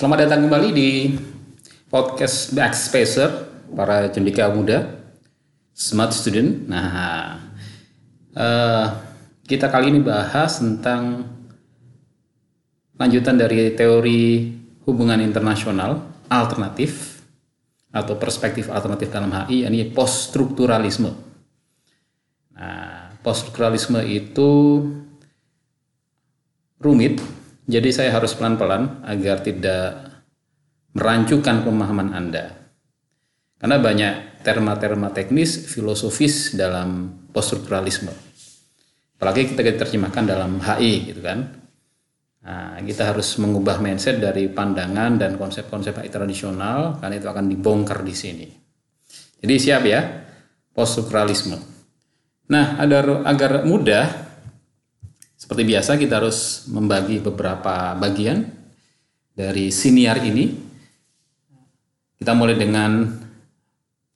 Selamat datang kembali di podcast Backspacer para cendekia muda, smart student. Nah, uh, kita kali ini bahas tentang lanjutan dari teori hubungan internasional alternatif atau perspektif alternatif dalam HI, ini poststrukturalisme. Nah, poststrukturalisme itu rumit jadi saya harus pelan-pelan agar tidak merancukan pemahaman Anda. Karena banyak terma-terma teknis, filosofis dalam poststrukturalisme. Apalagi kita terjemahkan dalam HI gitu kan. Nah, kita harus mengubah mindset dari pandangan dan konsep-konsep HI tradisional karena itu akan dibongkar di sini. Jadi siap ya, poststrukturalisme. Nah, agar agar mudah seperti biasa kita harus membagi beberapa bagian dari siniar ini. Kita mulai dengan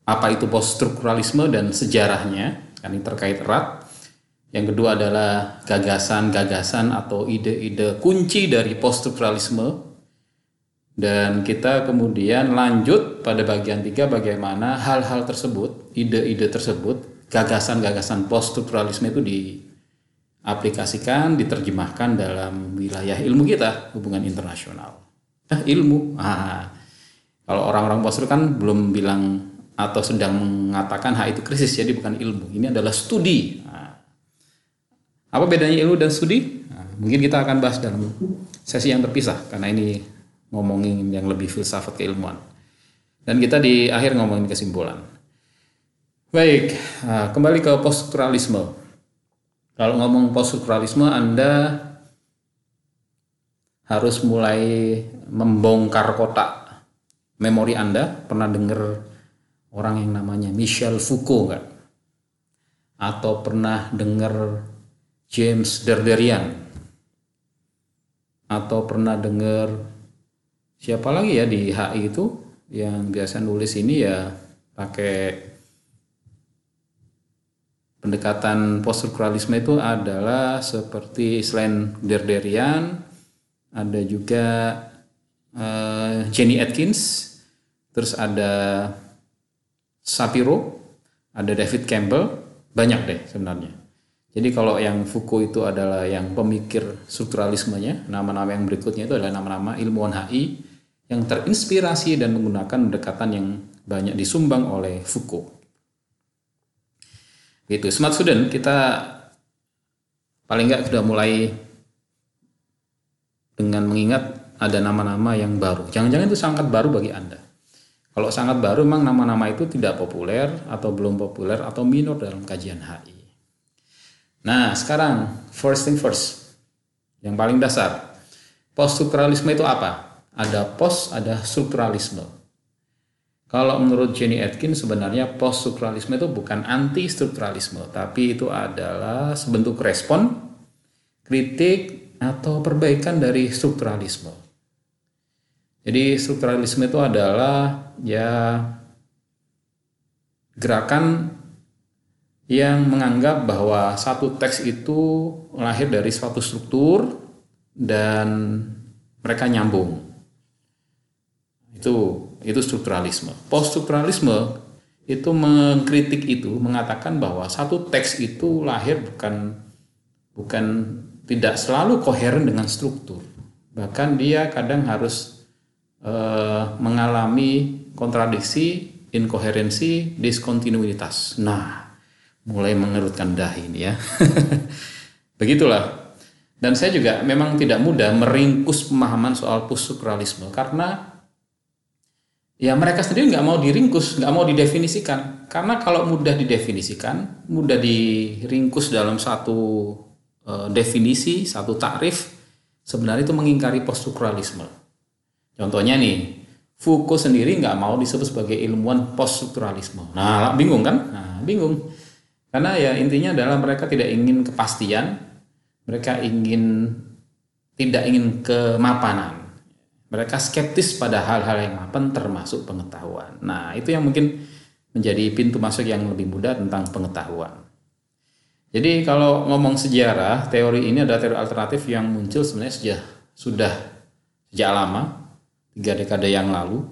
apa itu poststrukturalisme dan sejarahnya, kan ini terkait erat. Yang kedua adalah gagasan-gagasan atau ide-ide kunci dari poststrukturalisme. Dan kita kemudian lanjut pada bagian tiga bagaimana hal-hal tersebut, ide-ide tersebut, gagasan-gagasan poststrukturalisme itu di aplikasikan, diterjemahkan dalam wilayah ilmu kita, hubungan internasional. Nah, ilmu. Ah, kalau orang-orang postur kan belum bilang atau sedang mengatakan hal itu krisis, jadi bukan ilmu. Ini adalah studi. Nah, apa bedanya ilmu dan studi? Nah, mungkin kita akan bahas dalam sesi yang terpisah, karena ini ngomongin yang lebih filsafat keilmuan. Dan kita di akhir ngomongin kesimpulan. Baik, kembali ke poststrukturalisme. Kalau ngomong poststrukturalisme Anda harus mulai membongkar kotak memori Anda. Pernah dengar orang yang namanya Michel Foucault nggak? Atau pernah dengar James Derderian? Atau pernah dengar siapa lagi ya di HI itu yang biasa nulis ini ya pakai pendekatan poststrukturalisme itu adalah seperti selain Derderian ada juga uh, Jenny Atkins terus ada Sapiro ada David Campbell banyak deh sebenarnya. Jadi kalau yang Foucault itu adalah yang pemikir strukturalismenya nama-nama yang berikutnya itu adalah nama-nama ilmuwan HI yang terinspirasi dan menggunakan pendekatan yang banyak disumbang oleh Foucault Gitu. Smart student kita paling nggak sudah mulai dengan mengingat ada nama-nama yang baru. Jangan-jangan itu sangat baru bagi Anda. Kalau sangat baru memang nama-nama itu tidak populer atau belum populer atau minor dalam kajian HI. Nah, sekarang first thing first. Yang paling dasar. Poststrukturalisme itu apa? Ada post, ada strukturalisme. Kalau menurut Jenny Atkins sebenarnya poststrukturalisme itu bukan anti strukturalisme, tapi itu adalah sebentuk respon, kritik atau perbaikan dari strukturalisme. Jadi strukturalisme itu adalah ya gerakan yang menganggap bahwa satu teks itu lahir dari suatu struktur dan mereka nyambung. Itu itu strukturalisme. Poststrukturalisme itu mengkritik itu mengatakan bahwa satu teks itu lahir bukan bukan tidak selalu koheren dengan struktur. Bahkan dia kadang harus uh, mengalami kontradiksi, inkoherensi, diskontinuitas. Nah, mulai mengerutkan dahi ini ya. Begitulah. Dan saya juga memang tidak mudah meringkus pemahaman soal poststrukturalisme karena ya mereka sendiri nggak mau diringkus, nggak mau didefinisikan. Karena kalau mudah didefinisikan, mudah diringkus dalam satu uh, definisi, satu takrif, sebenarnya itu mengingkari poststrukturalisme. Contohnya nih, Foucault sendiri nggak mau disebut sebagai ilmuwan poststrukturalisme. Nah, bingung kan? Nah, bingung. Karena ya intinya adalah mereka tidak ingin kepastian, mereka ingin tidak ingin kemapanan mereka skeptis pada hal-hal yang mapan termasuk pengetahuan. Nah, itu yang mungkin menjadi pintu masuk yang lebih mudah tentang pengetahuan. Jadi kalau ngomong sejarah, teori ini adalah teori alternatif yang muncul sebenarnya sejak sudah sejak lama tiga dekade yang lalu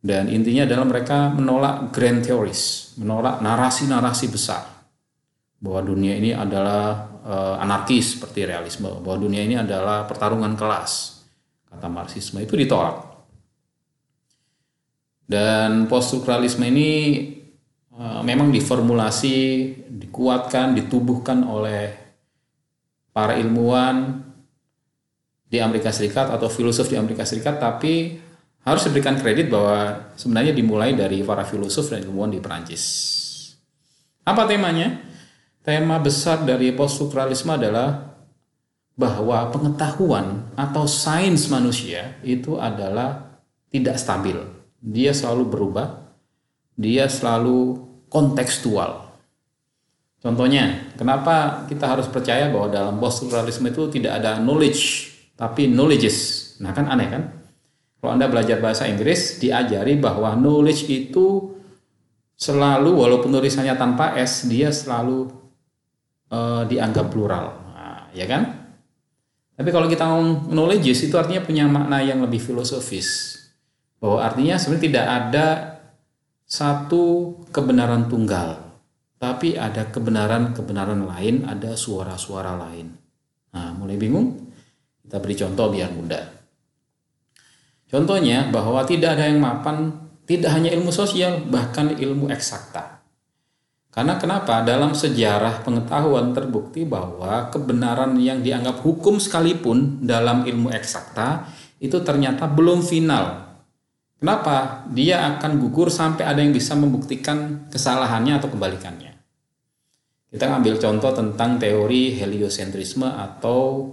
dan intinya adalah mereka menolak grand theories, menolak narasi-narasi besar bahwa dunia ini adalah uh, anarkis seperti realisme, bahwa dunia ini adalah pertarungan kelas. Kata Marxisme itu ditolak. Dan poststrukturalisme ini uh, memang diformulasi, dikuatkan, ditubuhkan oleh para ilmuwan di Amerika Serikat atau filosof di Amerika Serikat, tapi harus diberikan kredit bahwa sebenarnya dimulai dari para filosof dan ilmuwan di Perancis. Apa temanya? Tema besar dari poststrukturalisme adalah bahwa pengetahuan atau sains manusia itu adalah tidak stabil. Dia selalu berubah, dia selalu kontekstual. Contohnya, kenapa kita harus percaya bahwa dalam poststrukturalisme itu tidak ada knowledge, tapi knowledges. Nah kan aneh kan? Kalau Anda belajar bahasa Inggris, diajari bahwa knowledge itu selalu, walaupun tulisannya tanpa S, dia selalu uh, dianggap plural. Nah, ya kan? Tapi kalau kita ngomong knowledge itu artinya punya makna yang lebih filosofis. Bahwa artinya sebenarnya tidak ada satu kebenaran tunggal. Tapi ada kebenaran-kebenaran lain, ada suara-suara lain. Nah, mulai bingung? Kita beri contoh biar mudah. Contohnya bahwa tidak ada yang mapan tidak hanya ilmu sosial, bahkan ilmu eksakta. Karena kenapa? Dalam sejarah pengetahuan terbukti bahwa kebenaran yang dianggap hukum sekalipun dalam ilmu eksakta itu ternyata belum final. Kenapa? Dia akan gugur sampai ada yang bisa membuktikan kesalahannya atau kebalikannya. Kita ambil contoh tentang teori heliosentrisme atau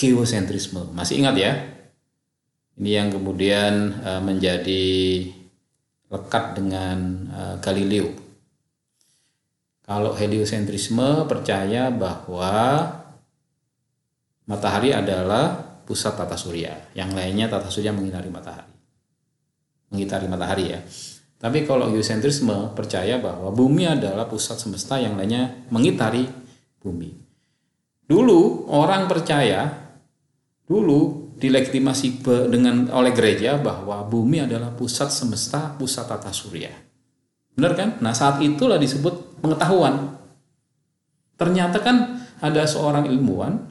geosentrisme. Masih ingat ya? Ini yang kemudian uh, menjadi lekat dengan uh, Galileo. Kalau heliosentrisme percaya bahwa matahari adalah pusat tata surya, yang lainnya tata surya mengitari matahari. Mengitari matahari ya. Tapi kalau geosentrisme percaya bahwa bumi adalah pusat semesta yang lainnya mengitari bumi. Dulu orang percaya, dulu dilegitimasi dengan oleh gereja bahwa bumi adalah pusat semesta, pusat tata surya. Benar kan? Nah, saat itulah disebut pengetahuan. Ternyata kan ada seorang ilmuwan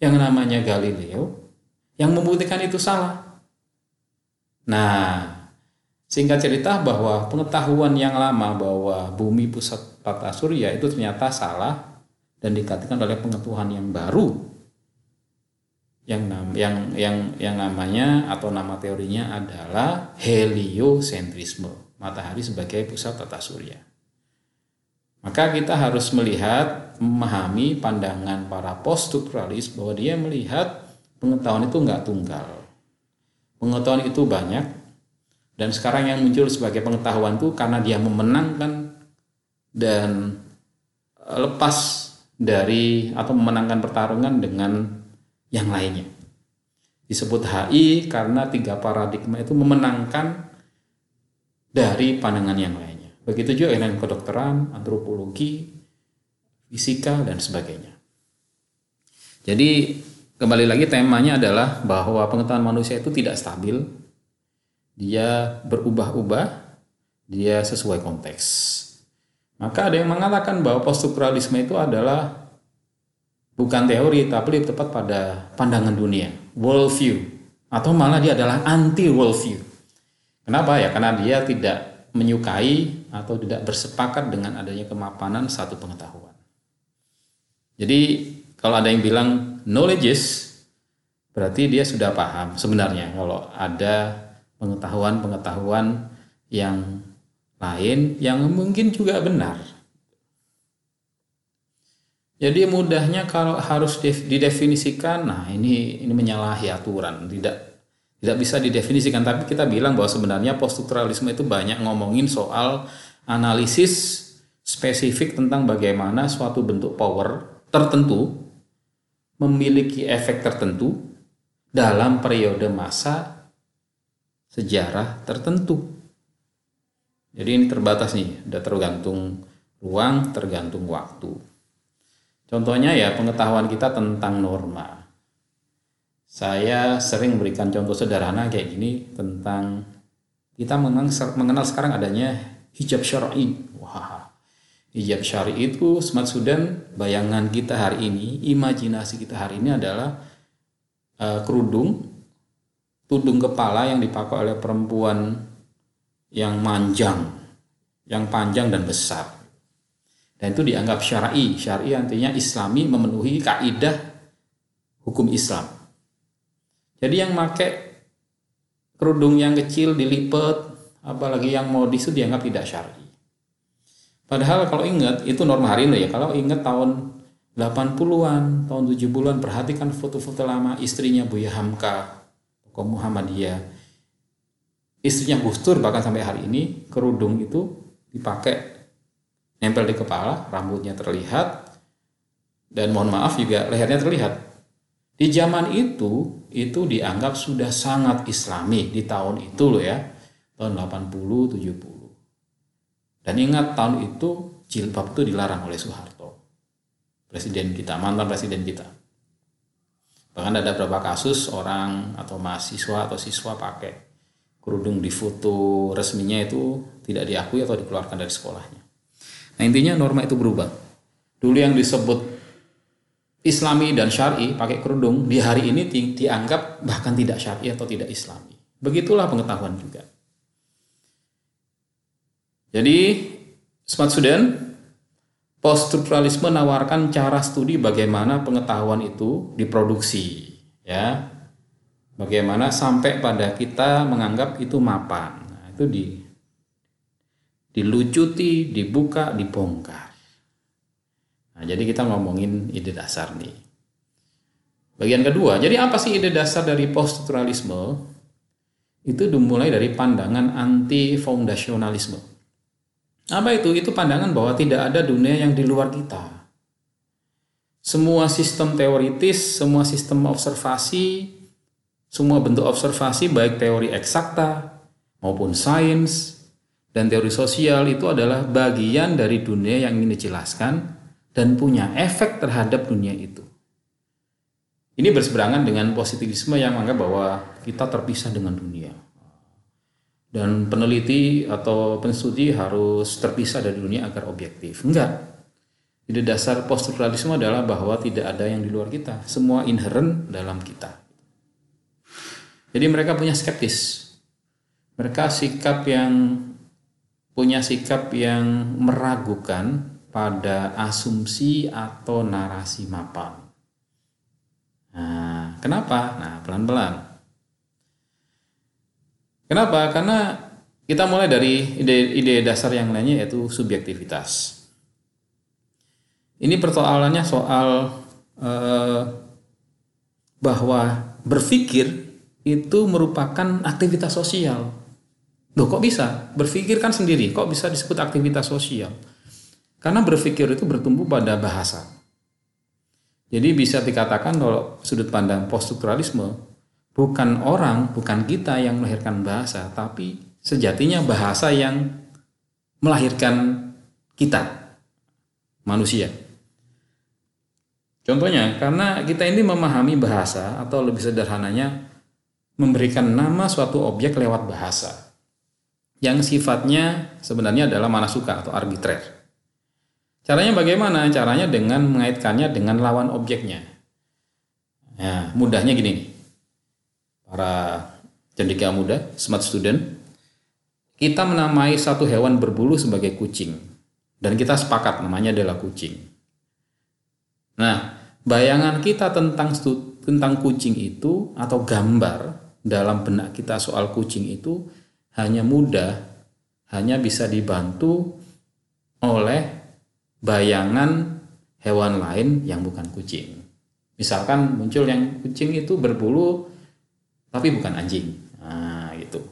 yang namanya Galileo yang membuktikan itu salah. Nah, singkat cerita bahwa pengetahuan yang lama bahwa bumi pusat tata surya itu ternyata salah dan dikatakan oleh pengetahuan yang baru yang yang yang yang namanya atau nama teorinya adalah heliosentrisme matahari sebagai pusat tata surya maka kita harus melihat memahami pandangan para poststrukturalis bahwa dia melihat pengetahuan itu enggak tunggal pengetahuan itu banyak dan sekarang yang muncul sebagai pengetahuan itu karena dia memenangkan dan lepas dari atau memenangkan pertarungan dengan yang lainnya. Disebut HI karena tiga paradigma itu memenangkan dari pandangan yang lainnya. Begitu juga dengan kedokteran, antropologi, fisika, dan sebagainya. Jadi kembali lagi temanya adalah bahwa pengetahuan manusia itu tidak stabil, dia berubah-ubah, dia sesuai konteks. Maka ada yang mengatakan bahwa poststrukturalisme itu adalah bukan teori tapi lebih tepat pada pandangan dunia, world view atau malah dia adalah anti world view. Kenapa ya? Karena dia tidak menyukai atau tidak bersepakat dengan adanya kemapanan satu pengetahuan. Jadi kalau ada yang bilang knowledge berarti dia sudah paham sebenarnya kalau ada pengetahuan-pengetahuan yang lain yang mungkin juga benar jadi mudahnya kalau harus didefinisikan, nah ini ini menyalahi aturan, tidak tidak bisa didefinisikan. Tapi kita bilang bahwa sebenarnya poststrukturalisme itu banyak ngomongin soal analisis spesifik tentang bagaimana suatu bentuk power tertentu memiliki efek tertentu dalam periode masa sejarah tertentu. Jadi ini terbatas nih, ada tergantung ruang, tergantung waktu. Contohnya ya pengetahuan kita tentang norma. saya sering memberikan contoh sederhana kayak gini tentang kita mengenal sekarang adanya hijab syar'i. Wah, hijab syar'i itu Smart Sudan bayangan kita hari ini, imajinasi kita hari ini adalah uh, kerudung, tudung kepala yang dipakai oleh perempuan yang manjang, yang panjang dan besar. Dan itu dianggap syar'i. Syar'i artinya islami memenuhi kaidah hukum Islam. Jadi yang pakai kerudung yang kecil dilipat, apalagi yang modis itu dianggap tidak syar'i. Padahal kalau ingat itu norma hari ini ya. Kalau ingat tahun 80-an, tahun 70-an perhatikan foto-foto lama istrinya Buya Hamka, tokoh Muhammadiyah. Istrinya Gus Dur bahkan sampai hari ini kerudung itu dipakai nempel di kepala, rambutnya terlihat dan mohon maaf juga lehernya terlihat. Di zaman itu, itu dianggap sudah sangat islami di tahun itu loh ya, tahun 80, 70. Dan ingat tahun itu jilbab itu dilarang oleh Soeharto. Presiden kita, mantan presiden kita. Bahkan ada beberapa kasus orang atau mahasiswa atau siswa pakai kerudung di foto resminya itu tidak diakui atau dikeluarkan dari sekolahnya. Nah intinya norma itu berubah. Dulu yang disebut Islami dan syar'i pakai kerudung di hari ini di, dianggap bahkan tidak syar'i atau tidak Islami. Begitulah pengetahuan juga. Jadi smart student poststrukturalisme menawarkan cara studi bagaimana pengetahuan itu diproduksi ya. Bagaimana sampai pada kita menganggap itu mapan. Nah, itu di dilucuti, dibuka, dibongkar. Nah, jadi kita ngomongin ide dasar nih. Bagian kedua, jadi apa sih ide dasar dari poststrukturalisme? Itu dimulai dari pandangan anti foundasionalisme. Apa itu? Itu pandangan bahwa tidak ada dunia yang di luar kita. Semua sistem teoritis, semua sistem observasi, semua bentuk observasi baik teori eksakta maupun sains dan teori sosial itu adalah bagian dari dunia yang ingin dijelaskan dan punya efek terhadap dunia itu. Ini berseberangan dengan positivisme yang menganggap bahwa kita terpisah dengan dunia. Dan peneliti atau penstudi harus terpisah dari dunia agar objektif. Enggak. Ide dasar poststrukturalisme adalah bahwa tidak ada yang di luar kita. Semua inherent dalam kita. Jadi mereka punya skeptis. Mereka sikap yang punya sikap yang meragukan pada asumsi atau narasi mapan. Nah, kenapa? Nah, pelan-pelan. Kenapa? Karena kita mulai dari ide-ide dasar yang lainnya yaitu subjektivitas. Ini persoalannya soal eh, bahwa berpikir itu merupakan aktivitas sosial. Loh kok bisa? Berpikir kan sendiri, kok bisa disebut aktivitas sosial? Karena berpikir itu bertumbuh pada bahasa. Jadi bisa dikatakan kalau sudut pandang poststrukturalisme bukan orang, bukan kita yang melahirkan bahasa, tapi sejatinya bahasa yang melahirkan kita, manusia. Contohnya, karena kita ini memahami bahasa atau lebih sederhananya memberikan nama suatu objek lewat bahasa yang sifatnya sebenarnya adalah mana suka atau arbitrer. Caranya bagaimana? Caranya dengan mengaitkannya dengan lawan objeknya. Ya, mudahnya gini nih. Para cendekia muda, smart student, kita menamai satu hewan berbulu sebagai kucing. Dan kita sepakat namanya adalah kucing. Nah, bayangan kita tentang tentang kucing itu atau gambar dalam benak kita soal kucing itu hanya mudah, hanya bisa dibantu oleh bayangan hewan lain yang bukan kucing. Misalkan muncul yang kucing itu berbulu tapi bukan anjing. Nah, gitu.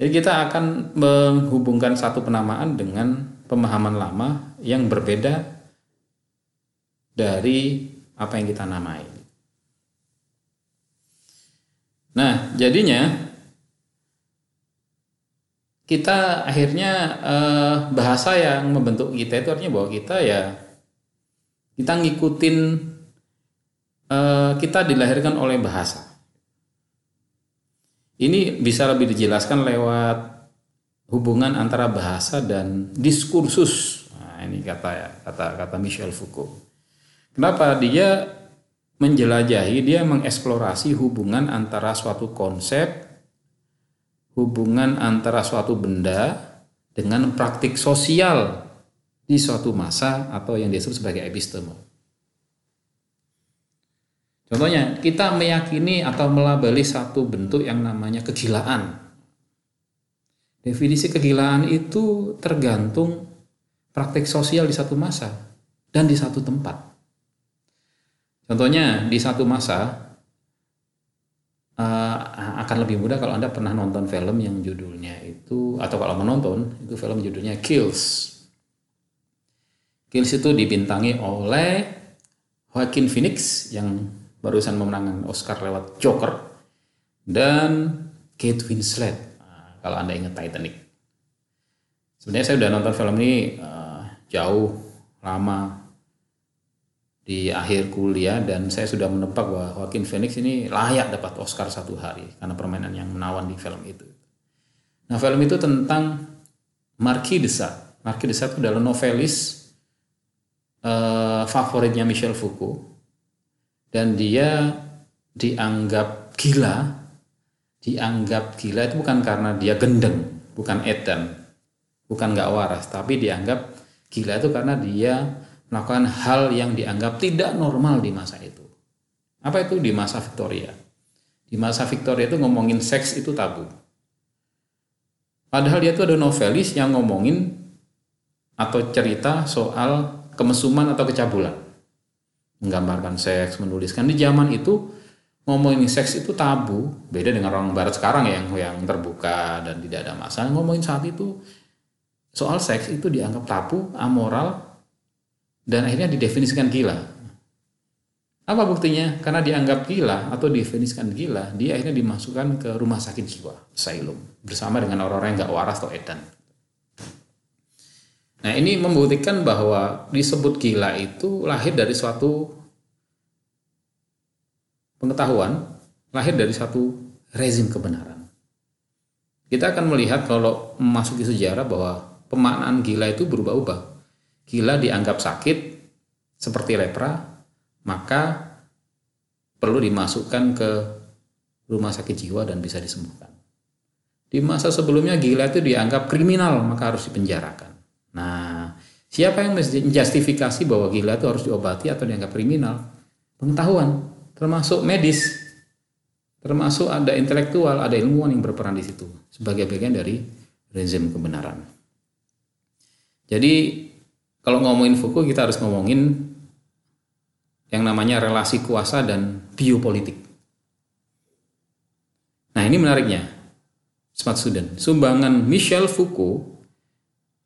Jadi kita akan menghubungkan satu penamaan dengan pemahaman lama yang berbeda dari apa yang kita namai. Nah, jadinya kita akhirnya eh, bahasa yang membentuk kita itu artinya bahwa kita ya kita ngikutin eh, kita dilahirkan oleh bahasa. Ini bisa lebih dijelaskan lewat hubungan antara bahasa dan diskursus. Nah, ini kata ya, kata kata Michel Foucault. Kenapa dia menjelajahi, dia mengeksplorasi hubungan antara suatu konsep, hubungan antara suatu benda dengan praktik sosial di suatu masa atau yang disebut sebagai episteme. Contohnya, kita meyakini atau melabeli satu bentuk yang namanya kegilaan. Definisi kegilaan itu tergantung praktik sosial di satu masa dan di satu tempat. Contohnya, di satu masa uh, akan lebih mudah kalau Anda pernah nonton film yang judulnya itu atau kalau menonton itu film judulnya Kills. Kills itu dibintangi oleh Joaquin Phoenix yang barusan memenangkan Oscar lewat Joker dan Kate Winslet nah, kalau anda ingat Titanic sebenarnya saya sudah nonton film ini uh, jauh lama di akhir kuliah dan saya sudah menebak bahwa Joaquin Phoenix ini layak dapat Oscar satu hari karena permainan yang menawan di film itu. Nah film itu tentang Marquis de Sade. Marquis de Sade itu adalah novelis uh, favoritnya Michel Foucault dan dia dianggap gila. Dianggap gila itu bukan karena dia gendeng bukan edan bukan nggak waras tapi dianggap gila itu karena dia melakukan hal yang dianggap tidak normal di masa itu. Apa itu di masa Victoria? Di masa Victoria itu ngomongin seks itu tabu. Padahal dia itu ada novelis yang ngomongin atau cerita soal kemesuman atau kecabulan menggambarkan seks, menuliskan di zaman itu ngomongin seks itu tabu, beda dengan orang barat sekarang yang yang terbuka dan tidak ada masalah. Ngomongin saat itu soal seks itu dianggap tabu, amoral dan akhirnya didefinisikan gila. Apa buktinya? Karena dianggap gila atau didefinisikan gila, dia akhirnya dimasukkan ke rumah sakit jiwa, asylum, bersama dengan orang-orang yang nggak waras atau edan. Nah ini membuktikan bahwa disebut gila itu lahir dari suatu pengetahuan, lahir dari satu rezim kebenaran. Kita akan melihat kalau memasuki sejarah bahwa pemaknaan gila itu berubah-ubah. Gila dianggap sakit seperti lepra, maka perlu dimasukkan ke rumah sakit jiwa dan bisa disembuhkan. Di masa sebelumnya gila itu dianggap kriminal, maka harus dipenjarakan. Nah, siapa yang menjustifikasi bahwa gila itu harus diobati atau dianggap kriminal? Pengetahuan, termasuk medis, termasuk ada intelektual, ada ilmuwan yang berperan di situ sebagai bagian dari rezim kebenaran. Jadi kalau ngomongin Foucault kita harus ngomongin yang namanya relasi kuasa dan biopolitik. Nah ini menariknya, Smart Student. Sumbangan Michel Foucault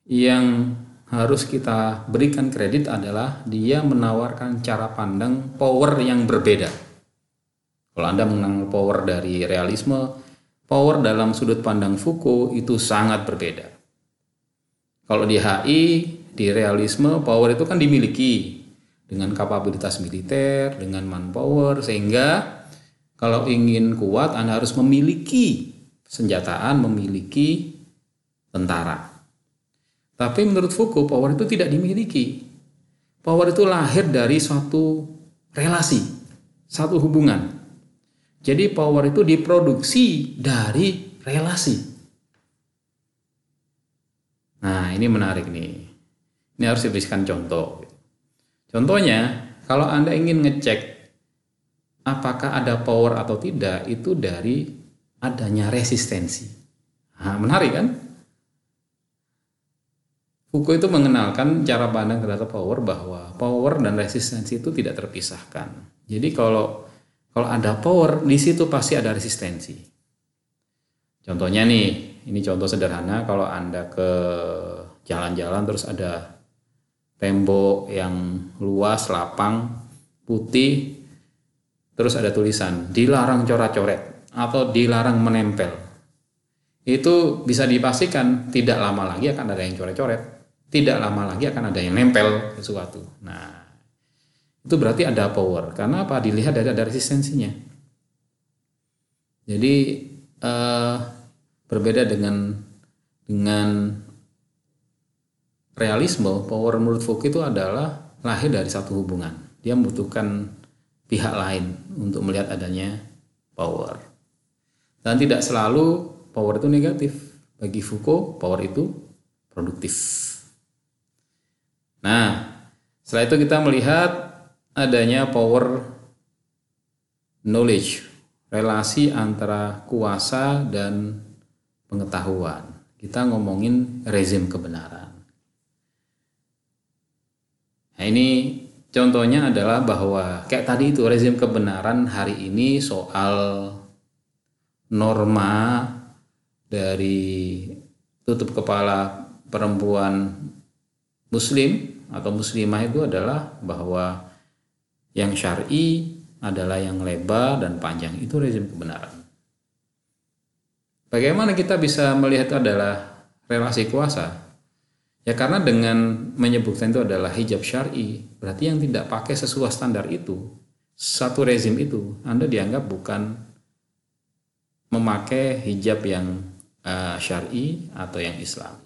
yang harus kita berikan kredit adalah dia menawarkan cara pandang power yang berbeda. Kalau Anda mengenal power dari realisme, power dalam sudut pandang Foucault itu sangat berbeda. Kalau di HI, di realisme, power itu kan dimiliki dengan kapabilitas militer, dengan manpower, sehingga kalau ingin kuat Anda harus memiliki senjataan, memiliki tentara. Tapi menurut Foucault, power itu tidak dimiliki. Power itu lahir dari suatu relasi, satu hubungan. Jadi power itu diproduksi dari relasi. Nah, ini menarik nih. Ini harus diberikan contoh. Contohnya, kalau Anda ingin ngecek apakah ada power atau tidak, itu dari adanya resistensi. Nah, menarik kan? Foucault itu mengenalkan cara pandang terhadap power bahwa power dan resistensi itu tidak terpisahkan. Jadi kalau kalau ada power di situ pasti ada resistensi. Contohnya nih, ini contoh sederhana kalau Anda ke jalan-jalan terus ada tembok yang luas, lapang, putih, terus ada tulisan dilarang coret-coret atau dilarang menempel. Itu bisa dipastikan tidak lama lagi akan ada yang coret-coret tidak lama lagi akan ada yang nempel sesuatu. Nah, itu berarti ada power. Karena apa? Dilihat dari ada resistensinya. Jadi uh, berbeda dengan dengan realisme, power menurut Foucault itu adalah lahir dari satu hubungan. Dia membutuhkan pihak lain untuk melihat adanya power. Dan tidak selalu power itu negatif. Bagi Foucault, power itu produktif. Nah, setelah itu kita melihat adanya power knowledge, relasi antara kuasa dan pengetahuan. Kita ngomongin rezim kebenaran. Nah, ini contohnya adalah bahwa kayak tadi itu rezim kebenaran hari ini soal norma dari tutup kepala perempuan muslim atau muslimah itu adalah bahwa yang syar'i adalah yang lebar dan panjang itu rezim kebenaran. Bagaimana kita bisa melihat adalah relasi kuasa? Ya karena dengan menyebutkan itu adalah hijab syar'i, berarti yang tidak pakai sesuai standar itu, satu rezim itu, Anda dianggap bukan memakai hijab yang uh, syar'i atau yang Islam.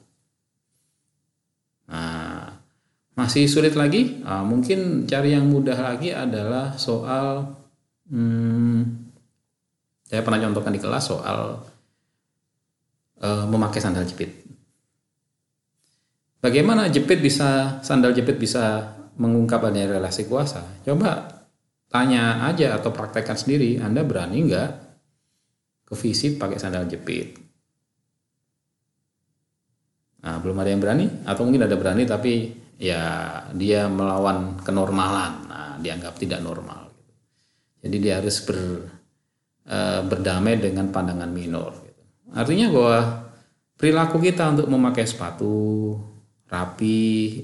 Nah, masih sulit lagi? Uh, mungkin cari yang mudah lagi adalah soal hmm, saya pernah contohkan di kelas soal uh, memakai sandal jepit. Bagaimana jepit bisa sandal jepit bisa mengungkap adanya relasi kuasa? Coba tanya aja atau praktekkan sendiri. Anda berani nggak ke visip pakai sandal jepit? Nah, belum ada yang berani atau mungkin ada berani tapi ya dia melawan kenormalan. Nah, dianggap tidak normal. Jadi dia harus ber, e, berdamai dengan pandangan minor. Artinya bahwa perilaku kita untuk memakai sepatu, rapi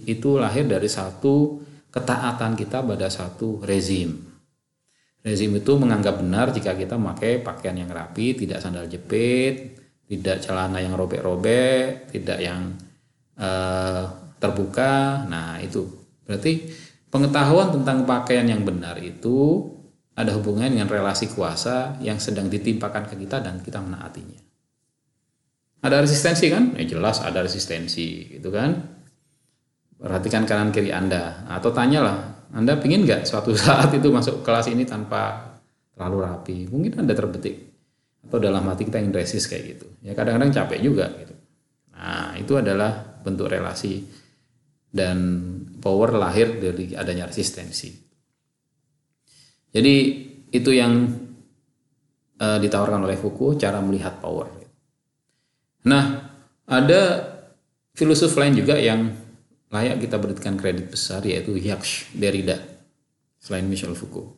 itu lahir dari satu ketaatan kita pada satu rezim. Rezim itu menganggap benar jika kita memakai pakaian yang rapi, tidak sandal jepit, tidak celana yang robek-robek, tidak yang uh, terbuka. Nah, itu berarti pengetahuan tentang pakaian yang benar itu ada hubungannya dengan relasi kuasa yang sedang ditimpakan ke kita dan kita menaatinya. Ada resistensi kan? Ya jelas ada resistensi, gitu kan? perhatikan kanan kiri Anda atau tanyalah Anda pingin nggak suatu saat itu masuk kelas ini tanpa terlalu rapi mungkin Anda terbetik atau dalam hati kita ingin resist kayak gitu. Ya kadang-kadang capek juga gitu. Nah itu adalah bentuk relasi dan power lahir dari adanya resistensi. Jadi itu yang uh, ditawarkan oleh Foucault cara melihat power. Nah ada filosof lain juga yang layak kita berikan kredit besar yaitu Jacques Derrida selain Michel Foucault.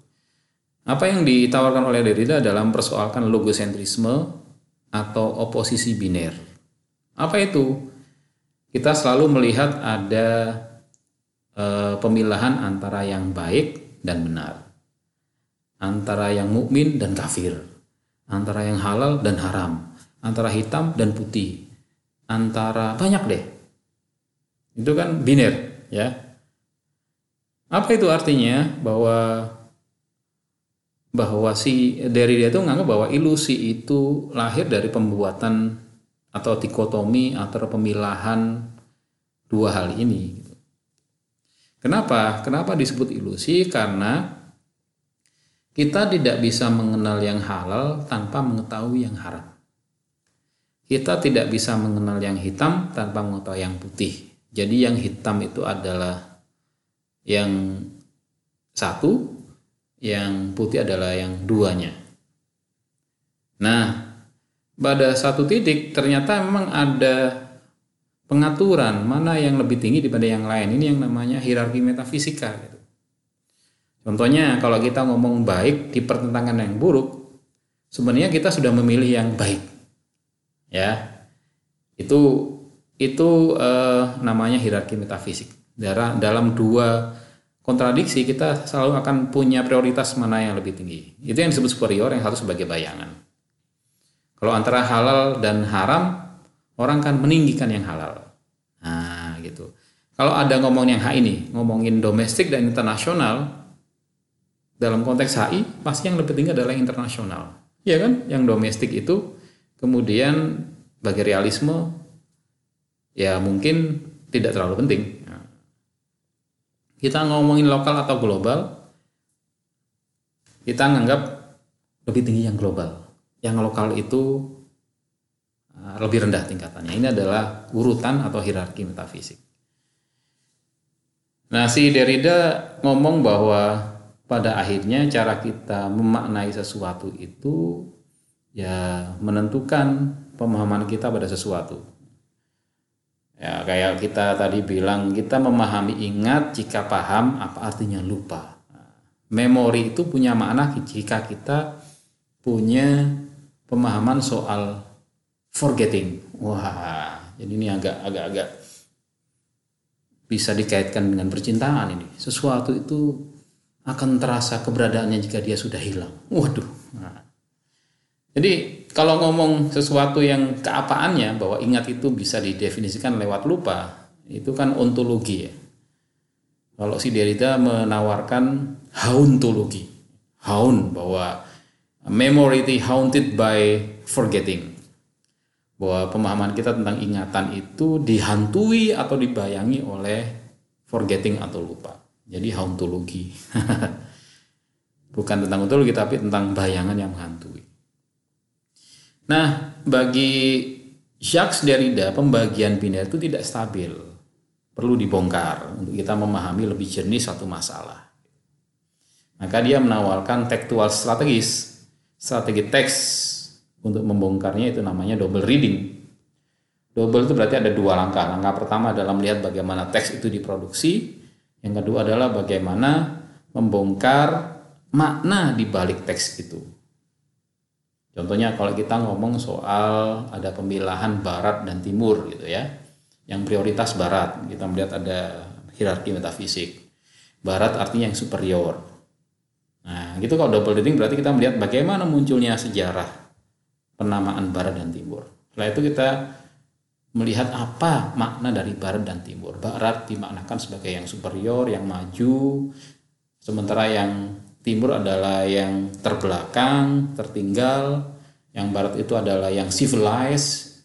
Apa yang ditawarkan oleh Derrida dalam persoalkan logosentrisme atau oposisi biner. Apa itu? Kita selalu melihat ada e, pemilahan antara yang baik dan benar. Antara yang mukmin dan kafir. Antara yang halal dan haram. Antara hitam dan putih. Antara banyak deh itu kan biner, ya. Apa itu artinya bahwa bahwa si dari dia itu menganggap bahwa ilusi itu lahir dari pembuatan atau dikotomi atau pemilahan dua hal ini. Kenapa? Kenapa disebut ilusi? Karena kita tidak bisa mengenal yang halal tanpa mengetahui yang haram. Kita tidak bisa mengenal yang hitam tanpa mengetahui yang putih. Jadi yang hitam itu adalah yang satu, yang putih adalah yang duanya. Nah, pada satu titik ternyata memang ada pengaturan mana yang lebih tinggi daripada yang lain. Ini yang namanya hierarki metafisika. Gitu. Contohnya kalau kita ngomong baik di pertentangan yang buruk, sebenarnya kita sudah memilih yang baik. Ya, itu itu uh, namanya hierarki metafisik. Dalam dua kontradiksi kita selalu akan punya prioritas mana yang lebih tinggi. Itu yang disebut superior yang satu sebagai bayangan. Kalau antara halal dan haram, orang kan meninggikan yang halal. Nah, gitu. Kalau ada ngomong yang hak ini, ngomongin domestik dan internasional, dalam konteks HI pasti yang lebih tinggi adalah yang internasional. Ya kan? Yang domestik itu kemudian bagi realisme ya mungkin tidak terlalu penting. Kita ngomongin lokal atau global, kita nganggap lebih tinggi yang global. Yang lokal itu uh, lebih rendah tingkatannya. Ini adalah urutan atau hierarki metafisik. Nah, si Derrida ngomong bahwa pada akhirnya cara kita memaknai sesuatu itu ya menentukan pemahaman kita pada sesuatu. Ya, kayak kita tadi bilang, kita memahami ingat jika paham apa artinya lupa. Memori itu punya makna jika kita punya pemahaman soal forgetting. Wah, jadi ini agak agak agak bisa dikaitkan dengan percintaan ini. Sesuatu itu akan terasa keberadaannya jika dia sudah hilang. Waduh. Nah. Jadi kalau ngomong sesuatu yang keapaannya bahwa ingat itu bisa didefinisikan lewat lupa, itu kan ontologi ya. Kalau si Derrida menawarkan hauntologi. Haun bahwa memory haunted by forgetting bahwa pemahaman kita tentang ingatan itu dihantui atau dibayangi oleh forgetting atau lupa. Jadi hauntologi. Bukan tentang ontologi tapi tentang bayangan yang menghantui. Nah, bagi Jacques Derrida pembagian biner itu tidak stabil. Perlu dibongkar untuk kita memahami lebih jernih satu masalah. Maka dia menawarkan tekstual strategis, strategi teks untuk membongkarnya itu namanya double reading. Double itu berarti ada dua langkah. Langkah pertama adalah melihat bagaimana teks itu diproduksi. Yang kedua adalah bagaimana membongkar makna di balik teks itu. Contohnya kalau kita ngomong soal ada pemilahan barat dan timur gitu ya. Yang prioritas barat, kita melihat ada hierarki metafisik. Barat artinya yang superior. Nah, gitu kalau double reading berarti kita melihat bagaimana munculnya sejarah penamaan barat dan timur. Setelah itu kita melihat apa makna dari barat dan timur. Barat dimaknakan sebagai yang superior, yang maju, sementara yang timur adalah yang terbelakang, tertinggal, yang barat itu adalah yang civilized,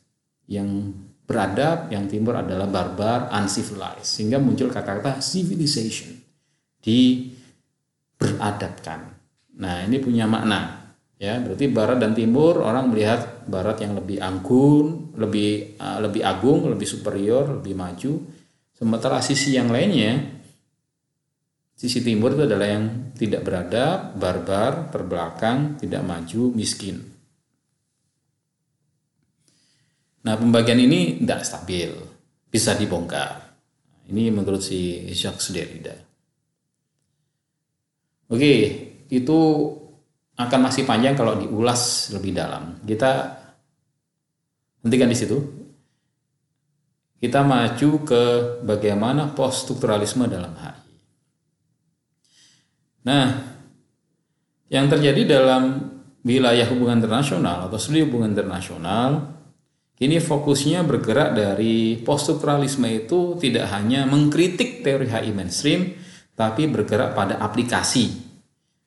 yang beradab, yang timur adalah barbar, uncivilized. Sehingga muncul kata-kata civilization, di beradabkan. Nah, ini punya makna ya berarti barat dan timur orang melihat barat yang lebih anggun lebih uh, lebih agung lebih superior lebih maju sementara sisi yang lainnya sisi timur itu adalah yang tidak beradab barbar terbelakang tidak maju miskin nah pembagian ini tidak stabil bisa dibongkar ini menurut si Jacques Derrida oke itu akan masih panjang kalau diulas lebih dalam. Kita hentikan di situ. Kita maju ke bagaimana post strukturalisme dalam HI. Nah, yang terjadi dalam wilayah hubungan internasional atau studi hubungan internasional Kini fokusnya bergerak dari poststrukturalisme itu tidak hanya mengkritik teori HI mainstream, tapi bergerak pada aplikasi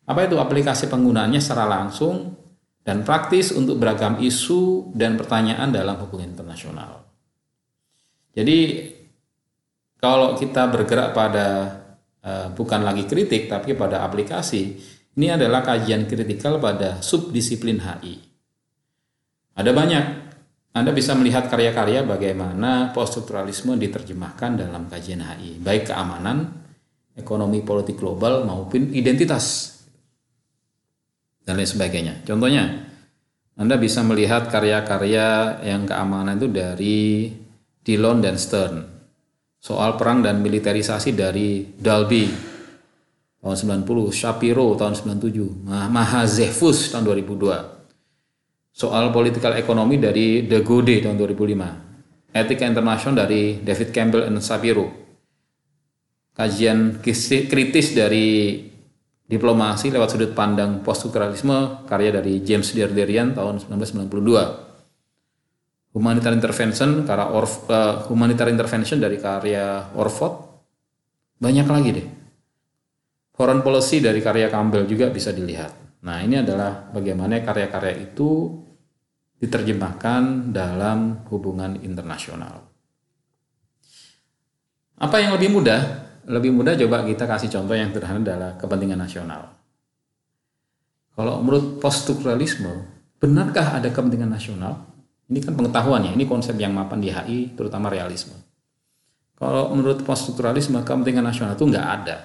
apa itu aplikasi penggunaannya secara langsung dan praktis untuk beragam isu dan pertanyaan dalam hubungan internasional. Jadi kalau kita bergerak pada bukan lagi kritik tapi pada aplikasi, ini adalah kajian kritikal pada subdisiplin HI. Ada banyak. Anda bisa melihat karya-karya bagaimana poststrukturalisme diterjemahkan dalam kajian HI, baik keamanan, ekonomi politik global maupun identitas dan lain sebagainya. Contohnya, Anda bisa melihat karya-karya yang keamanan itu dari Dillon dan Stern. Soal perang dan militerisasi dari Dalby tahun 90, Shapiro tahun 97, Mahazefus tahun 2002. Soal political ekonomi dari De Gode tahun 2005. Etika internasional dari David Campbell dan Shapiro. Kajian kritis dari Diplomasi lewat sudut pandang poststrukturalisme karya dari James Derderian tahun 1992. Humanitarian Intervention karya Orf, uh, Humanitarian Intervention dari karya Orford. Banyak lagi deh. foreign policy dari karya Campbell juga bisa dilihat. Nah, ini adalah bagaimana karya-karya itu diterjemahkan dalam hubungan internasional. Apa yang lebih mudah? Lebih mudah coba kita kasih contoh yang sederhana adalah kepentingan nasional. Kalau menurut poststrukturalisme, benarkah ada kepentingan nasional? Ini kan pengetahuannya, ini konsep yang mapan di HI, terutama realisme. Kalau menurut poststrukturalisme, kepentingan nasional itu nggak ada.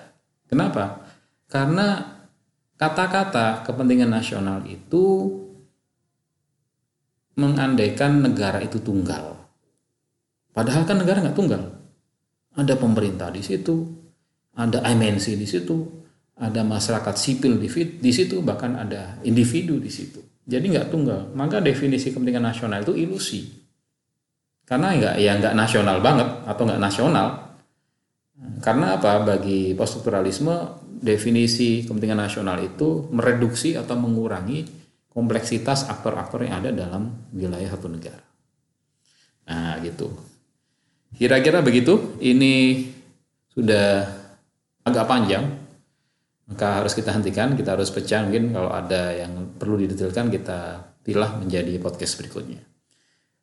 Kenapa? Karena kata-kata kepentingan nasional itu mengandaikan negara itu tunggal. Padahal kan negara nggak tunggal. Ada pemerintah di situ, ada MNC di situ, ada masyarakat sipil di situ, bahkan ada individu di situ. Jadi nggak tunggal. Maka definisi kepentingan nasional itu ilusi. Karena nggak ya nggak nasional banget atau nggak nasional. Karena apa? Bagi poststrukturalisme definisi kepentingan nasional itu mereduksi atau mengurangi kompleksitas aktor-aktor yang ada dalam wilayah satu negara. Nah, gitu. Kira-kira begitu. Ini sudah agak panjang. Maka harus kita hentikan, kita harus pecah. Mungkin kalau ada yang perlu didetailkan kita pilah menjadi podcast berikutnya.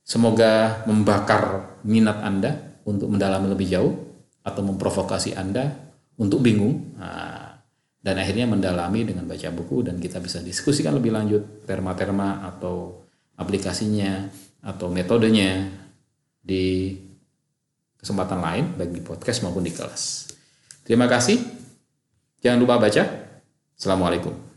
Semoga membakar minat Anda untuk mendalami lebih jauh atau memprovokasi Anda untuk bingung. Nah, dan akhirnya mendalami dengan baca buku dan kita bisa diskusikan lebih lanjut terma-terma atau aplikasinya atau metodenya di kesempatan lain baik di podcast maupun di kelas. Terima kasih. Jangan lupa baca. Assalamualaikum.